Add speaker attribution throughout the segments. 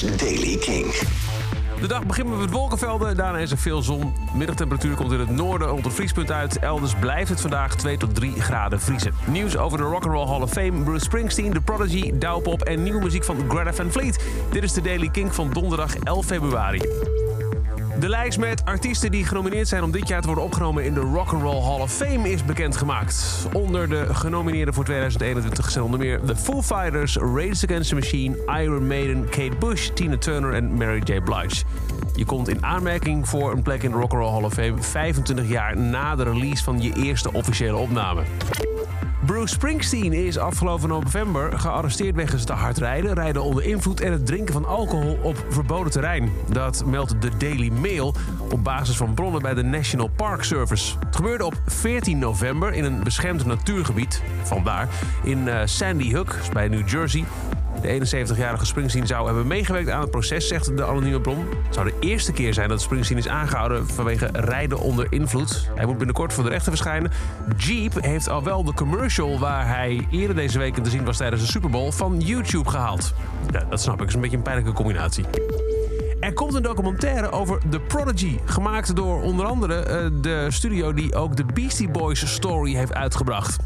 Speaker 1: Daily King.
Speaker 2: De dag begint met wolkenvelden, daarna is er veel zon. Middagtemperatuur komt in het noorden rond het vriespunt uit. Elders blijft het vandaag 2 tot 3 graden vriezen. Nieuws over de Rock'n'Roll Hall of Fame, Bruce Springsteen, The Prodigy, Douwpop en nieuwe muziek van Greta Van Fleet. Dit is de Daily King van donderdag 11 februari. De lijst met artiesten die genomineerd zijn om dit jaar te worden opgenomen in de Rock'n'Roll Hall of Fame is bekendgemaakt. Onder de genomineerden voor 2021 zijn onder meer The Foo Fighters, Rage Against the Machine, Iron Maiden, Kate Bush, Tina Turner en Mary J. Blige. Je komt in aanmerking voor een plek in de Rock'n'Roll Hall of Fame 25 jaar na de release van je eerste officiële opname. Bruce Springsteen is afgelopen november gearresteerd wegens te hard rijden, rijden onder invloed en het drinken van alcohol op verboden terrein. Dat meldt de Daily Mail op basis van bronnen bij de National Park Service. Het gebeurde op 14 november in een beschermd natuurgebied, vandaar, in uh, Sandy Hook, bij New Jersey. De 71-jarige Springsteen zou hebben meegewerkt aan het proces, zegt de anonieme bron. Het zou de eerste keer zijn dat Springsteen is aangehouden vanwege rijden onder invloed. Hij moet binnenkort voor de rechter verschijnen. Jeep heeft al wel de commercial waar hij eerder deze week te zien was tijdens de Super Bowl van YouTube gehaald. Dat snap ik, is een beetje een pijnlijke combinatie. Er komt een documentaire over The Prodigy. Gemaakt door onder andere uh, de studio die ook de Beastie Boys story heeft uitgebracht.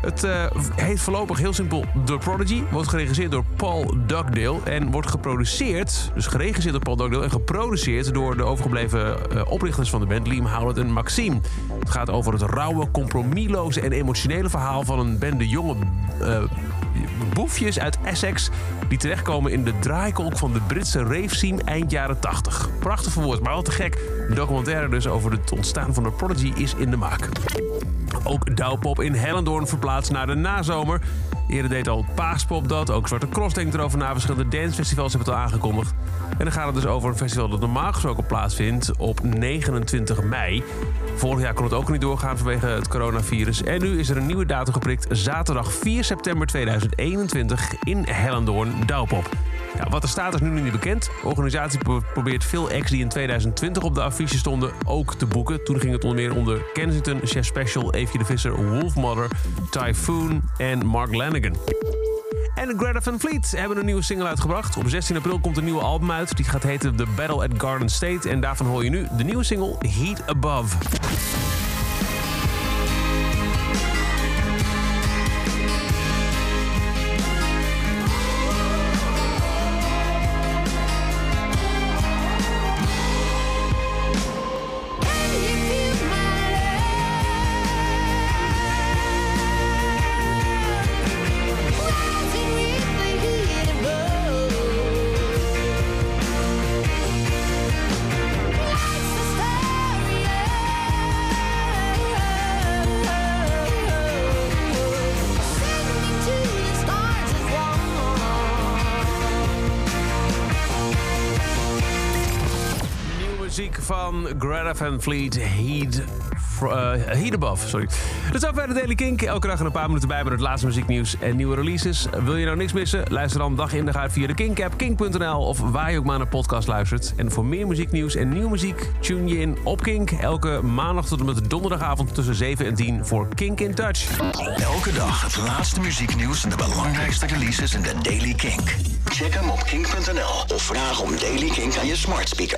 Speaker 2: Het uh, heet voorlopig heel simpel The Prodigy. Wordt geregisseerd door Paul Dugdale. En wordt geproduceerd, dus geregisseerd door Paul Dugdale... en geproduceerd door de overgebleven uh, oprichters van de band... Liam Howlett en Maxime. Het gaat over het rauwe, compromisloze en emotionele verhaal... van een bende jonge uh, boefjes uit Essex... die terechtkomen in de draaikolk van de Britse rave scene eind jaren 80. Prachtig verwoord, maar wel te gek. Een documentaire dus over het ontstaan van The Prodigy is in de maak. Ook Douwpop in Hellendoorn verplaatst naar de nazomer. Eerder deed al Paaspop dat, ook Zwarte Cross denkt erover na. Verschillende dancefestivals hebben het al aangekondigd. En dan gaat het dus over een festival dat normaal gesproken plaatsvindt op 29 mei. Vorig jaar kon het ook niet doorgaan vanwege het coronavirus. En nu is er een nieuwe datum geprikt, zaterdag 4 september 2021 in Hellendoorn, Douwpop. Ja, wat staat is nu nog niet bekend. De organisatie probeert veel acts die in 2020 op de affiche stonden ook te boeken. Toen ging het onder meer onder Kensington, Chef Special, Eefje de Visser, Wolfmother, Typhoon en Mark Lanigan. En Greta Van Fleet hebben een nieuwe single uitgebracht. Op 16 april komt een nieuwe album uit. Die gaat heten The Battle at Garden State. En daarvan hoor je nu de nieuwe single Heat Above. Muziek van Greta Van Fleet, Heat, uh, Heat Above. Sorry. Dat is verder de Daily Kink. Elke dag een paar minuten bij met het laatste muzieknieuws en nieuwe releases. Wil je nou niks missen? Luister dan dag in dag uit via de Kink-app, kink.nl of waar je ook maar naar podcast luistert. En voor meer muzieknieuws en nieuwe muziek tune je in op Kink. Elke maandag tot en met donderdagavond tussen 7 en 10 voor Kink in Touch.
Speaker 1: Elke dag het laatste muzieknieuws en de belangrijkste releases in de Daily Kink. Check hem op kink.nl of vraag om Daily Kink aan je smart speaker.